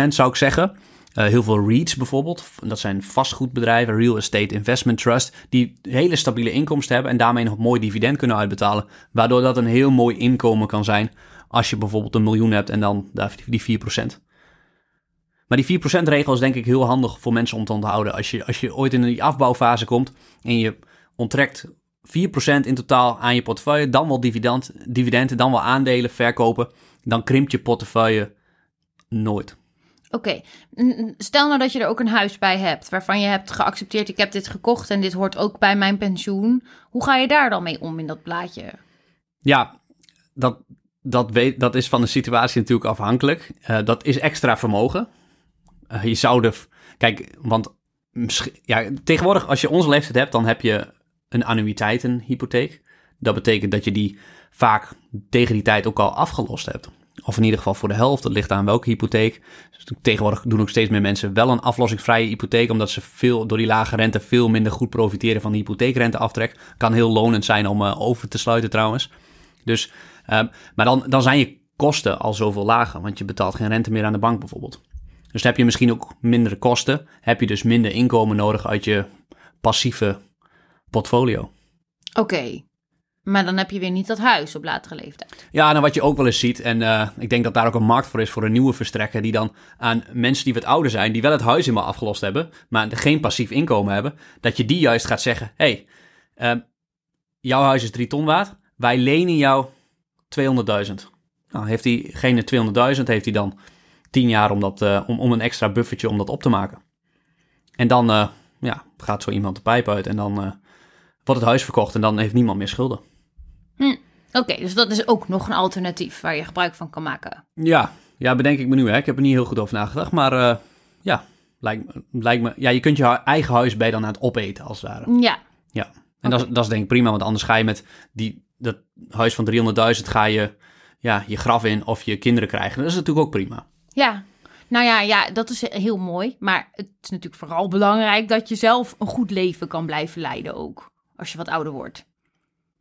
4% zou ik zeggen. Uh, heel veel REITs bijvoorbeeld, dat zijn vastgoedbedrijven, Real Estate Investment Trust, die hele stabiele inkomsten hebben en daarmee nog mooi dividend kunnen uitbetalen. Waardoor dat een heel mooi inkomen kan zijn als je bijvoorbeeld een miljoen hebt en dan die 4%. Maar die 4% regel is denk ik heel handig voor mensen om te onthouden. Als je, als je ooit in die afbouwfase komt en je onttrekt 4% in totaal aan je portefeuille, dan wel dividend, dividenden, dan wel aandelen verkopen, dan krimpt je portefeuille nooit. Oké, stel nou dat je er ook een huis bij hebt, waarvan je hebt geaccepteerd, ik heb dit gekocht en dit hoort ook bij mijn pensioen. Hoe ga je daar dan mee om in dat plaatje? Ja, dat, dat, weet, dat is van de situatie natuurlijk afhankelijk. Eh, dat is extra vermogen. Eh, je zou de... Kijk, want ja, tegenwoordig als je onze leeftijd hebt, dan heb je een annuïteitenhypotheek. Dat betekent dat je die vaak tegen die tijd ook al afgelost hebt. Of in ieder geval voor de helft. Dat ligt aan welke hypotheek. Dus tegenwoordig doen ook steeds meer mensen wel een aflossingsvrije hypotheek. Omdat ze veel, door die lage rente veel minder goed profiteren van de hypotheekrenteaftrek. Kan heel lonend zijn om eh, over te sluiten trouwens. Dus, ehm, maar dan, dan zijn je kosten al zoveel lager. Want je betaalt geen rente meer aan de bank bijvoorbeeld. Dus dan heb je misschien ook mindere kosten. Heb je dus minder inkomen nodig uit je passieve portfolio. Oké, maar dan heb je weer niet dat huis op latere leeftijd. Ja, nou wat je ook wel eens ziet, en eh, ik denk dat daar ook een markt voor is voor een nieuwe verstrekker, die dan aan mensen die wat ouder zijn, die wel het huis helemaal afgelost hebben, maar geen passief inkomen hebben, dat je die juist gaat zeggen, hé, hey, jouw huis is 3 ton waard, wij lenen jou 200.000. Nou, heeft diegene 200.000, heeft hij dan 10 jaar om, dat, eh, om, om een extra buffertje om dat op te maken. En dan eh, ja, gaat zo iemand de pijp uit en dan wordt het huis verkocht en dan heeft niemand meer schulden. Oké, dus dat is ook nog een alternatief waar je gebruik van kan maken. Ja, ja, bedenk ik me nu. Hè. Ik heb er niet heel goed over nagedacht. Maar eh, ja, lijkt, me- lijkt me. Ja, je kunt je eigen huis bij dan aan het opeten, als het ware. Ja, Ja. En dat, is, dat is denk ik prima, want anders ga je met die, dat huis van 300.000 ga je ja, je graf in of je kinderen krijgen. Dat is natuurlijk ook prima. ja. Nou ja, ja, dat is heel mooi. Maar het is natuurlijk vooral belangrijk dat je zelf een goed leven kan blijven leiden ook. Als je wat ouder wordt.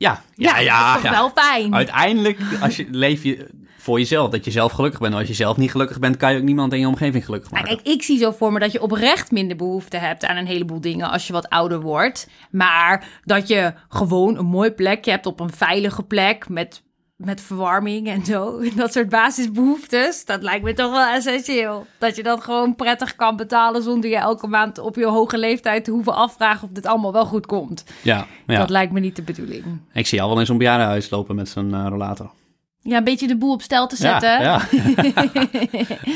Ja, ja, ja. dat is ja. wel fijn. Uiteindelijk als je, leef je voor jezelf, dat je zelf gelukkig bent. Als je zelf niet gelukkig bent, kan je ook niemand in je omgeving gelukkig maken. kijk, ik zie zo voor me dat je oprecht minder behoefte hebt aan een heleboel dingen als je wat ouder wordt. Maar dat je gewoon een mooi plekje hebt op een veilige plek met, met verwarming en zo. Dat soort basisbehoeftes, dat lijkt me toch wel essentieel. Dat je dat gewoon prettig kan betalen zonder je elke maand op je hoge leeftijd te hoeven afvragen of dit allemaal wel goed komt. Ja, ja. Dat lijkt me niet de bedoeling. ik zie jou wel in zo'n bejaardenhuis lopen met zo'n eh, rollator. Ja, een beetje de boel op stel te zetten. Ja, ja.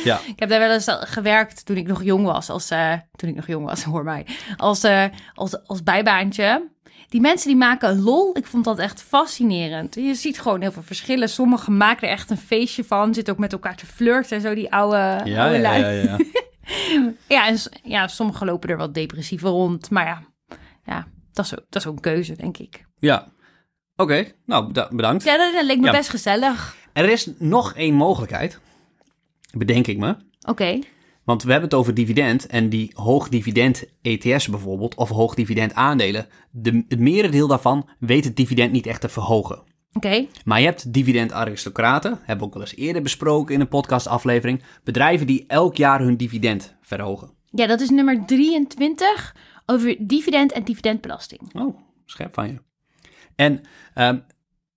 ja. Ik heb daar wel eens gewerkt toen ik nog jong was. Als, eh, toen ik nog jong was, hoor mij. Als, eh, als, als bijbaantje. Die mensen die maken een lol. Ik vond dat echt fascinerend. Je ziet gewoon heel veel verschillen. Sommigen maken er echt een feestje van. Zitten ook met elkaar te flirten en zo, die oude, Ja, oude ja, ja, ja. Ja, en ja, sommigen lopen er wat depressiever rond. Maar ja, ja dat, is ook, dat is ook een keuze, denk ik. Ja. Oké, nou beda- bedankt. Ja, dat, dat leek me best gezellig. Er is nog één mogelijkheid, bedenk ik me. Oké, Want we hebben het over dividend en die hoogdividend ETS bijvoorbeeld, of hoogdividend aandelen. De, het merendeel daarvan weet het dividend niet echt te verhogen. oké. Maar je hebt dividendaristocraten, hebben we ook wel eens eerder besproken in een podcastaflevering. Bedrijven die elk jaar hun dividend verhogen. Ja, dat is nummer 23 over dividend en dividendbelasting. Oh, scherp van je. En ehm,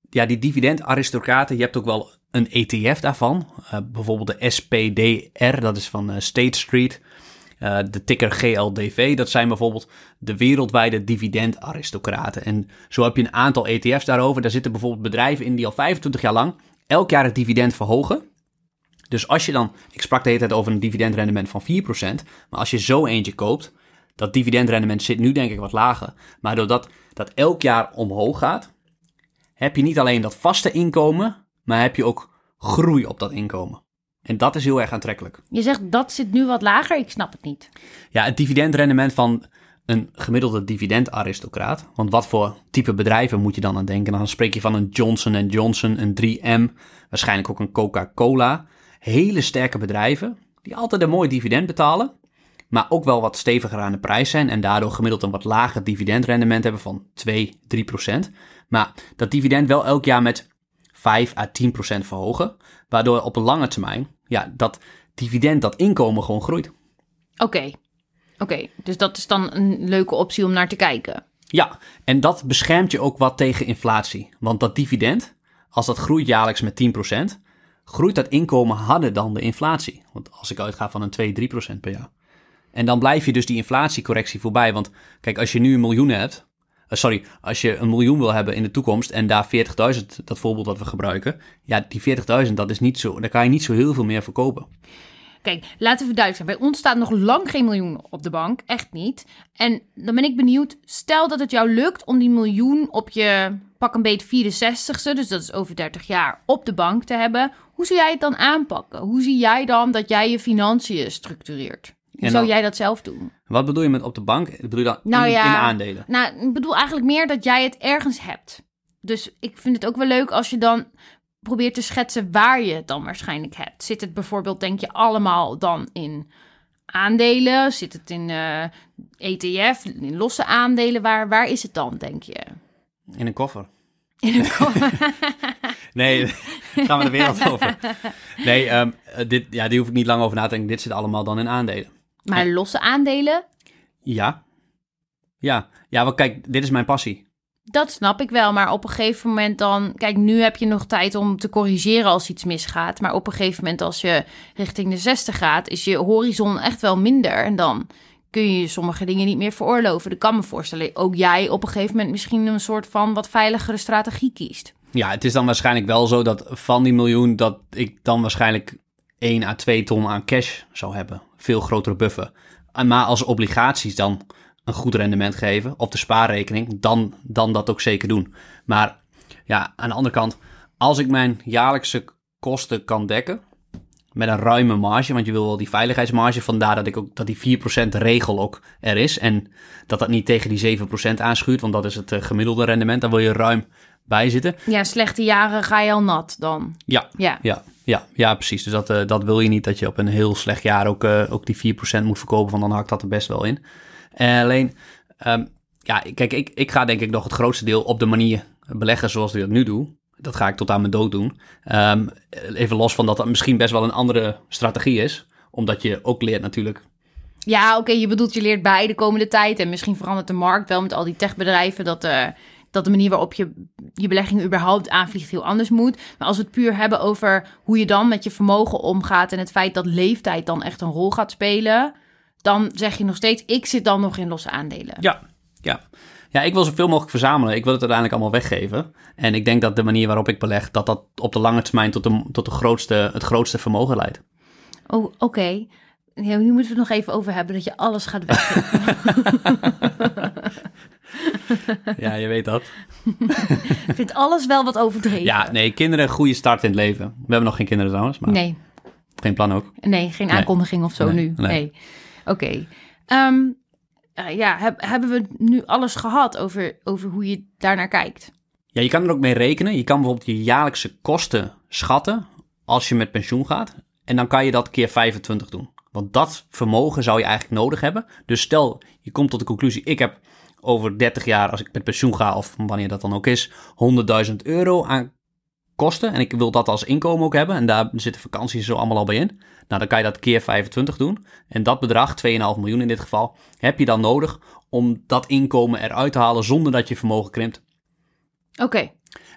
ja, die dividendaristocraten, je hebt ook wel een ETF daarvan. Eh, bijvoorbeeld de SPDR, dat is van eh, State Street. Eh, de ticker GLDV, dat zijn bijvoorbeeld de wereldwijde dividendaristocraten. En zo heb je een aantal ETF's daarover. Daar zitten bijvoorbeeld bedrijven in die al 25 jaar lang elk jaar het dividend verhogen. Dus als je dan, ik sprak de hele tijd over een dividendrendement van 4%, maar als je zo eentje koopt, dat dividendrendement zit nu denk ik wat lager, maar doordat dat elk jaar omhoog gaat, heb je niet alleen dat vaste inkomen, maar heb je ook groei op dat inkomen. En dat is heel erg aantrekkelijk. Je zegt dat zit nu wat lager, ik snap het niet. Ja, het dividendrendement van een gemiddelde dividendaristocraat. Want wat voor type bedrijven moet je dan aan denken? Dan spreek je van een Johnson Johnson, een 3M, waarschijnlijk ook een Coca-Cola. Hele sterke bedrijven die altijd een mooi dividend betalen, maar ook wel wat steviger aan de prijs zijn en daardoor gemiddeld een wat lager dividendrendement hebben van 2, 3 procent. Maar dat dividend wel elk jaar met 5 à 10 procent verhogen, waardoor op een lange termijn ja, dat dividend, dat inkomen gewoon groeit. Oké, oké. Dus dat is dan een leuke optie om naar te kijken. Ja, en dat beschermt je ook wat tegen inflatie. Want dat dividend, als dat groeit jaarlijks met 10%, groeit dat inkomen harder dan de inflatie. Want als ik uitga van een 2-3% per jaar. En dan blijf je dus die inflatiecorrectie voorbij. Want kijk, als je nu een miljoen hebt, sorry, als je een miljoen wil hebben in de toekomst en daar 40.000, dat voorbeeld dat we gebruiken, ja, die 40.000, dat is niet zo, daar kan je niet zo heel veel meer verkopen. Kijk, laten we duidelijk zijn. Bij ons staat nog lang geen miljoen op de bank. Echt niet. En dan ben ik benieuwd. Stel dat het jou lukt om die miljoen op je pak een beet 64ste, dus dat is over 30 jaar, op de bank te hebben. Hoe zou jij het dan aanpakken? Hoe zie jij dan dat jij je financiën structureert? Hoe zou dan- jij dat zelf doen? Wat bedoel je met op de bank? Bedoel je dan Nou in, ja. in aandelen? Nou, ik bedoel eigenlijk meer dat jij het ergens hebt. Dus ik vind het ook wel leuk als je dan probeert te schetsen waar je het dan waarschijnlijk hebt. Zit het bijvoorbeeld, denk je, allemaal dan in aandelen? Zit het in eh, ETF, in losse aandelen? Waar, waar is het dan, denk je? In een koffer. In een ko- Nee, gaan we de wereld over. Nee, eh, dit, ja, die hoef ik niet lang over na te denken. Dit zit allemaal dan in aandelen. Maar losse aandelen, Ja. Ja, ja want kijk, dit is mijn passie. dat snap ik wel. Maar op een gegeven moment dan... Kijk, nu heb je nog tijd om te corrigeren als iets misgaat. Maar op een gegeven moment als je richting de 60 gaat... is je horizon echt wel minder. En dan kun je sommige dingen niet meer veroorloven. Ik kan me voorstellen, ook jij op een gegeven moment... misschien een soort van wat veiligere strategie kiest. Ja, het is dan waarschijnlijk wel zo dat van die miljoen... dat ik dan waarschijnlijk 1 à 2 ton aan cash zou hebben. Veel grotere buffer. Maar als obligaties dan een goed rendement geven... op de spaarrekening, dan, dan dat ook zeker doen. Maar ja, aan de andere kant... als ik mijn jaarlijkse kosten kan dekken... met een ruime marge, want je wil wel die veiligheidsmarge... vandaar dat, ik ook, dat die 4% regel ook er is... en dat dat niet tegen die 7% aanschuurt... want dat is het eh, gemiddelde rendement. Daar wil je ruim bij zitten. Ja, slechte jaren ga je al nat dan. Ja, Ja, ja, ja, ja, precies. Dus dat, eh, dat wil je niet, dat je op een heel slecht jaar ook, eh, ook die 4% moet verkopen, want dan hakt dat er best wel in. En alleen, ehm, ja, kijk, ik, ik ga denk ik nog het grootste deel op de manier beleggen zoals ik dat nu doe. Dat ga ik tot aan mijn dood doen. Ehm, even los van dat dat misschien best wel een andere strategie is, omdat je ook leert natuurlijk. Ja, oké, je bedoelt je leert bij de komende tijd. En misschien verandert de markt wel met al die techbedrijven. Dat, dat de manier waarop je je beleggingen überhaupt aanvliegt heel anders moet. Maar als we het puur hebben over hoe je dan met je vermogen omgaat. En het feit dat leeftijd dan echt een rol gaat spelen. Dan zeg je nog steeds, ik zit dan nog in losse aandelen. Ja, ja. Ja, ik wil zoveel mogelijk verzamelen. Ik wil het uiteindelijk allemaal weggeven. En ik denk dat de manier waarop ik beleg, dat dat op de lange termijn tot, de, tot de grootste, het grootste vermogen leidt. Oh, oké. Ja, nu moeten we het nog even over hebben dat je alles gaat weggeven. Ja, je weet dat. ik vind alles wel wat overdreven. Ja, nee, kinderen een goede start in het leven. We hebben nog geen kinderen trouwens, maar Nee, geen plan ook. Nee, geen Nee. aankondiging of zo Nee, nu. nee. Nee. Oké. Ehm, eh, ja, heb- hebben we nu alles gehad over, over hoe je daarnaar kijkt? Ja, je kan er ook mee rekenen. Je kan bijvoorbeeld je jaarlijkse kosten schatten als je met pensioen gaat. En dan kan je dat keer 25 doen. Want dat vermogen zou je eigenlijk nodig hebben. Dus stel, je komt tot de conclusie, ik heb over 30 jaar, als ik met pensioen ga, of wanneer dat dan ook is, 100.000 euro aan kosten. En ik wil dat als inkomen ook hebben. En daar zitten vakanties zo allemaal al bij in. Nou, dan kan je dat keer 25 doen. En dat bedrag, 2,5 miljoen in dit geval, heb je dan nodig om dat inkomen eruit te halen zonder dat je vermogen krimpt. Oké.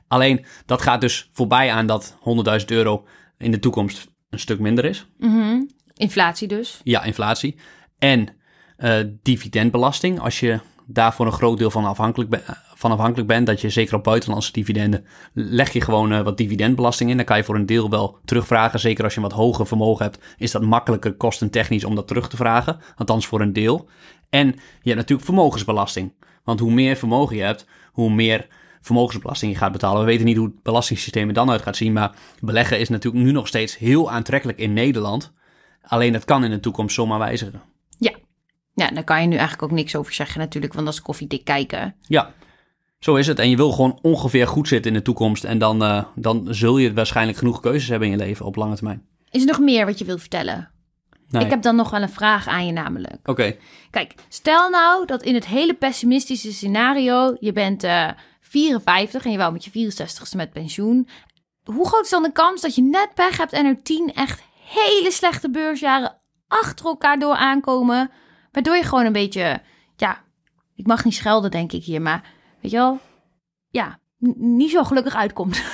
Alleen dat gaat dus voorbij aan dat 100.000 euro in de toekomst een stuk minder is. Mhm. Inflatie dus. Ja, inflatie. En eh, dividendbelasting. Als je daarvoor een groot deel van afhankelijk, be- van afhankelijk bent, dat je zeker op buitenlandse dividenden, leg je gewoon eh, wat dividendbelasting in. Dan kan je voor een deel wel terugvragen. Zeker als je een wat hoger vermogen hebt, is dat makkelijker kostentechnisch om dat terug te vragen. Althans voor een deel. En je hebt natuurlijk vermogensbelasting. Want hoe meer vermogen je hebt, hoe meer vermogensbelasting je gaat betalen. We weten niet hoe het belastingssysteem er dan uit gaat zien, maar beleggen is natuurlijk nu nog steeds heel aantrekkelijk in Nederland. Alleen dat kan in de toekomst zomaar wijzigen. Ja, daar kan je nu eigenlijk ook niks over zeggen natuurlijk, want dat is koffiedik kijken. Ja, zo is het. En je wil gewoon ongeveer goed zitten in de toekomst. En dan, eh, dan zul je waarschijnlijk genoeg keuzes hebben in je leven op lange termijn. Is er nog meer wat je wilt vertellen? Nee. Ik heb dan nog wel een vraag aan je namelijk. Oké, Kijk, stel nou dat in het hele pessimistische scenario je bent eh 54 en je wou met je 64ste met pensioen. Hoe groot is dan de kans dat je net pech hebt en er 10 echt hele slechte beursjaren achter elkaar door aankomen, waardoor je gewoon een beetje, ja, ik mag niet schelden denk ik hier, maar weet je wel, ja, niet zo gelukkig uitkomt.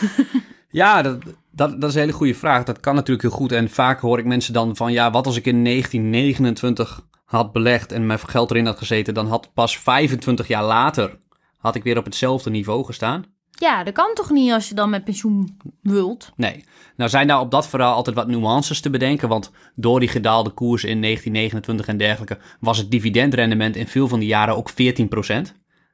Ja, dat, dat, dat is een hele goede vraag. Dat kan natuurlijk heel goed. En vaak hoor ik mensen dan van... ja, wat als ik in 1929 had belegd en mijn geld erin had gezeten... dan had pas 25 jaar later... had ik weer op hetzelfde niveau gestaan. Ja, dat kan toch niet als je dan met pensioen wilt? Nee. Nou zijn daar op dat verhaal altijd wat nuances te bedenken, want door die gedaalde koers in 1929 en dergelijke was het dividendrendement in veel van die jaren ook 14%.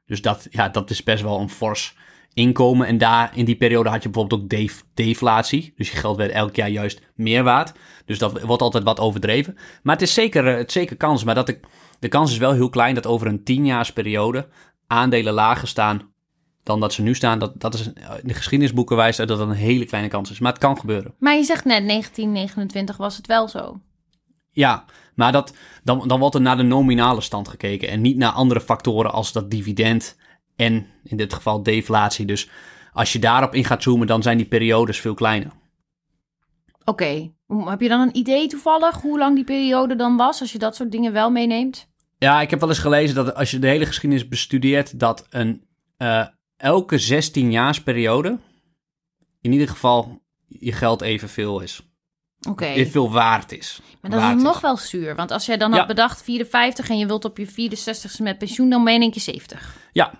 Dus dat, ja, dat is best wel een fors inkomen. En daar in die periode had je bijvoorbeeld ook def- deflatie. Dus je geld werd elk jaar juist meer waard. Dus dat wordt altijd wat overdreven. Maar het is zeker, eh, het zeker kans. Maar dat de, de kans is wel heel klein dat over een tienjaarsperiode aandelen lager staan dan dat ze nu staan. Dat, dat is in de geschiedenisboeken wijst uit dat dat een hele kleine kans is. Maar het kan gebeuren. Maar je zegt net 1929 was het wel zo. Ja, maar dat, dan, dan wordt er naar de nominale stand gekeken en niet naar andere factoren als dat dividend en in dit geval deflatie. Dus als je daarop in gaat zoomen, dan zijn die periodes veel kleiner. Oké, heb je dan een idee toevallig hoe lang die periode dan was, als je dat soort dingen wel meeneemt? Ja, ik heb wel eens gelezen dat als je de hele geschiedenis bestudeert, dat een, uh, elke 16 jaarsperiode in ieder geval je geld evenveel is. Oké. Evenveel waard is. Maar dat Waard is nog wel zuur. Want als jij dan Ja. had bedacht 54 en je wilt op je 64ste met pensioen, dan ben je in één keer 70. Ja,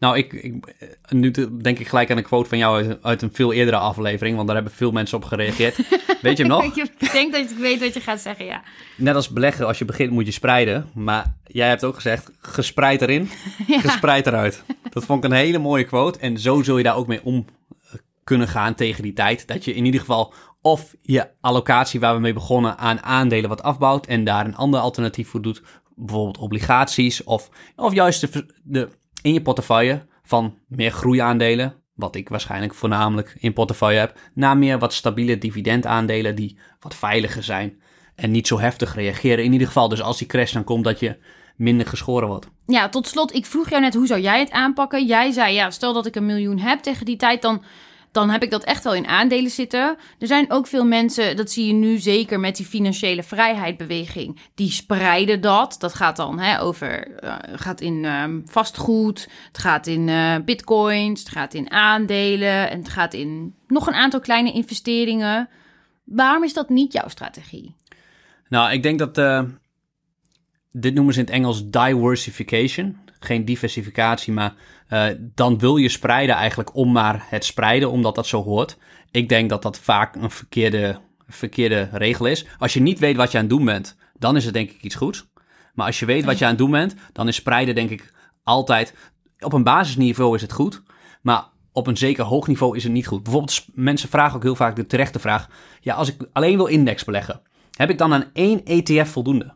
nou, ik, ik, eh, nu denk ik gelijk aan een quote van jou uit, uit een veel eerdere aflevering, want daar hebben veel mensen op gereageerd. Weet je hem nog? ik denk dat ik weet wat je gaat zeggen, ja. Net als beleggen, als je begint moet je spreiden. Maar jij hebt ook gezegd, gespreid erin, gespreid eruit. Dat vond ik een hele mooie quote. En zo zul je daar ook mee om eh, kunnen gaan tegen die tijd. Dat je in ieder geval of je allocatie waar we mee begonnen aan aandelen wat afbouwt en daar een ander alternatief voor doet. Bijvoorbeeld obligaties of, of juist de, de, in je portefeuille van meer groeiaandelen. Wat ik waarschijnlijk voornamelijk in portefeuille heb. Naar meer wat stabiele dividendaandelen die wat veiliger zijn. En niet zo heftig reageren. In ieder geval, dus als die crash dan komt, dat je minder geschoren wordt. Ja, tot slot, ik vroeg jou net hoe zou jij het aanpakken? Jij zei, ja, stel dat ik een miljoen heb tegen die tijd, dan, dan heb ik dat echt wel in aandelen zitten. Er zijn ook veel mensen, dat zie je nu zeker met die financiële vrijheidbeweging, die spreiden dat. Dat gaat dan hè, over, eh, gaat in ehm, vastgoed, het gaat in eh, bitcoins, het gaat in aandelen en het gaat in nog een aantal kleine investeringen. Waarom is dat niet jouw strategie? Nou, ik denk dat. eh, dit noemen ze in het Engels diversification. Geen diversificatie, maar eh, dan wil je spreiden eigenlijk om maar het spreiden, omdat dat zo hoort. Ik denk dat dat vaak een verkeerde, verkeerde regel is. Als je niet weet wat je aan het doen bent, dan is het denk ik iets goeds. Maar als je weet wat je aan het doen bent, dan is spreiden denk ik altijd... Op een basisniveau is het goed, maar op een zeker hoog niveau is het niet goed. Bijvoorbeeld, mensen vragen ook heel vaak de terechte vraag... Ja, als ik alleen wil index beleggen, heb ik dan aan één ETF voldoende?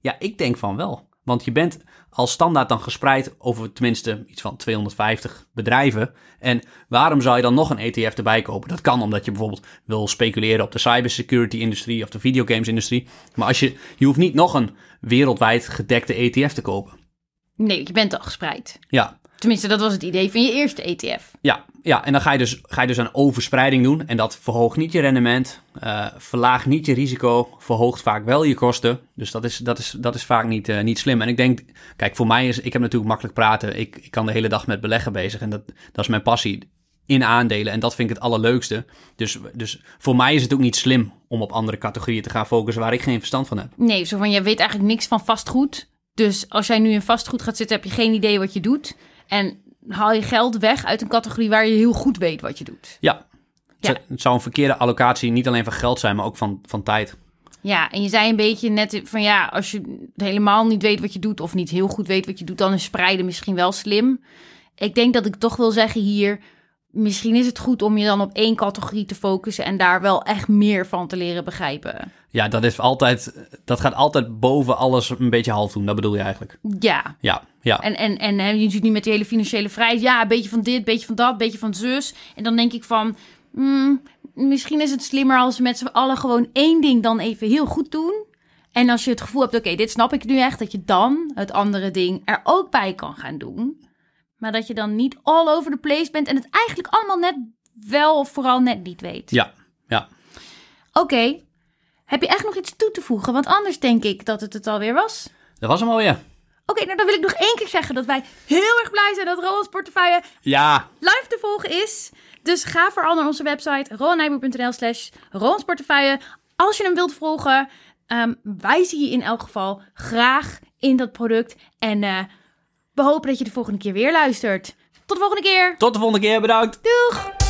Ja, ik denk van wel. Want je bent als standaard dan gespreid over tenminste iets van 250 bedrijven. En waarom zou je dan nog een ETF erbij kopen? Dat kan omdat je bijvoorbeeld wil speculeren op de cybersecurity-industrie of de videogames-industrie. Maar als je, je hoeft niet nog een wereldwijd gedekte ETF te kopen. Nee, je bent al gespreid. Ja, Tenminste, dat was het idee van je eerste ETF. ja, ja. en dan ga je, dus, ga je dus aan overspreiding doen. En dat verhoogt niet je rendement, eh, verlaagt niet je risico, verhoogt vaak wel je kosten. Dus dat is, dat is, dat is vaak niet, eh, niet slim. En ik denk, kijk, voor mij is, ik heb natuurlijk makkelijk praten. Ik, ik kan de hele dag met beleggen bezig en dat, dat is mijn passie in aandelen. En dat vind ik het allerleukste. Dus, dus voor mij is het ook niet slim om op andere categorieën te gaan focussen waar ik geen verstand van heb. Nee, zo van, je weet eigenlijk niks van vastgoed. Dus als jij nu in vastgoed gaat zitten, heb je geen idee wat je doet. En haal je geld weg uit een categorie waar je heel goed weet wat je doet. Ja, Ja. Het zou een verkeerde allocatie niet alleen van geld zijn, maar ook van, van tijd. Ja, en je zei een beetje net van ja, als je helemaal niet weet wat je doet of niet heel goed weet wat je doet, dan is spreiden misschien wel slim. Ik denk dat ik toch wil zeggen hier, misschien is het goed om je dan op één categorie te focussen en daar wel echt meer van te leren begrijpen. Ja, dat, is altijd, dat gaat altijd boven alles een beetje half doen. Dat bedoel je eigenlijk. Ja, Ja, ja. En, en, en je ziet nu met die hele financiële vrijheid. Ja, een beetje van dit, een beetje van dat, een beetje van zus. En dan denk ik van... hmm, misschien is het slimmer als we met z'n allen gewoon één ding dan even heel goed doen. En als je het gevoel hebt, oké, dit snap ik nu echt. Dat je dan het andere ding er ook bij kan gaan doen. Maar dat je dan niet all over the place bent. En het eigenlijk allemaal net wel of vooral net niet weet. Ja, ja. Oké, heb je echt nog iets toe te voegen? Want anders denk ik dat het het alweer was. Dat was hem alweer. Oké, nou dan wil ik nog één keer zeggen dat wij heel erg blij zijn dat Roland's portefeuille Ja, live te volgen is. Dus ga vooral naar onze website rolandnijboer.nl slash. Als je hem wilt volgen, ehm, wij zien je in elk geval graag in dat product. En eh, we hopen dat je de volgende keer weer luistert. Tot de volgende keer. Tot de volgende keer, bedankt. Doeg!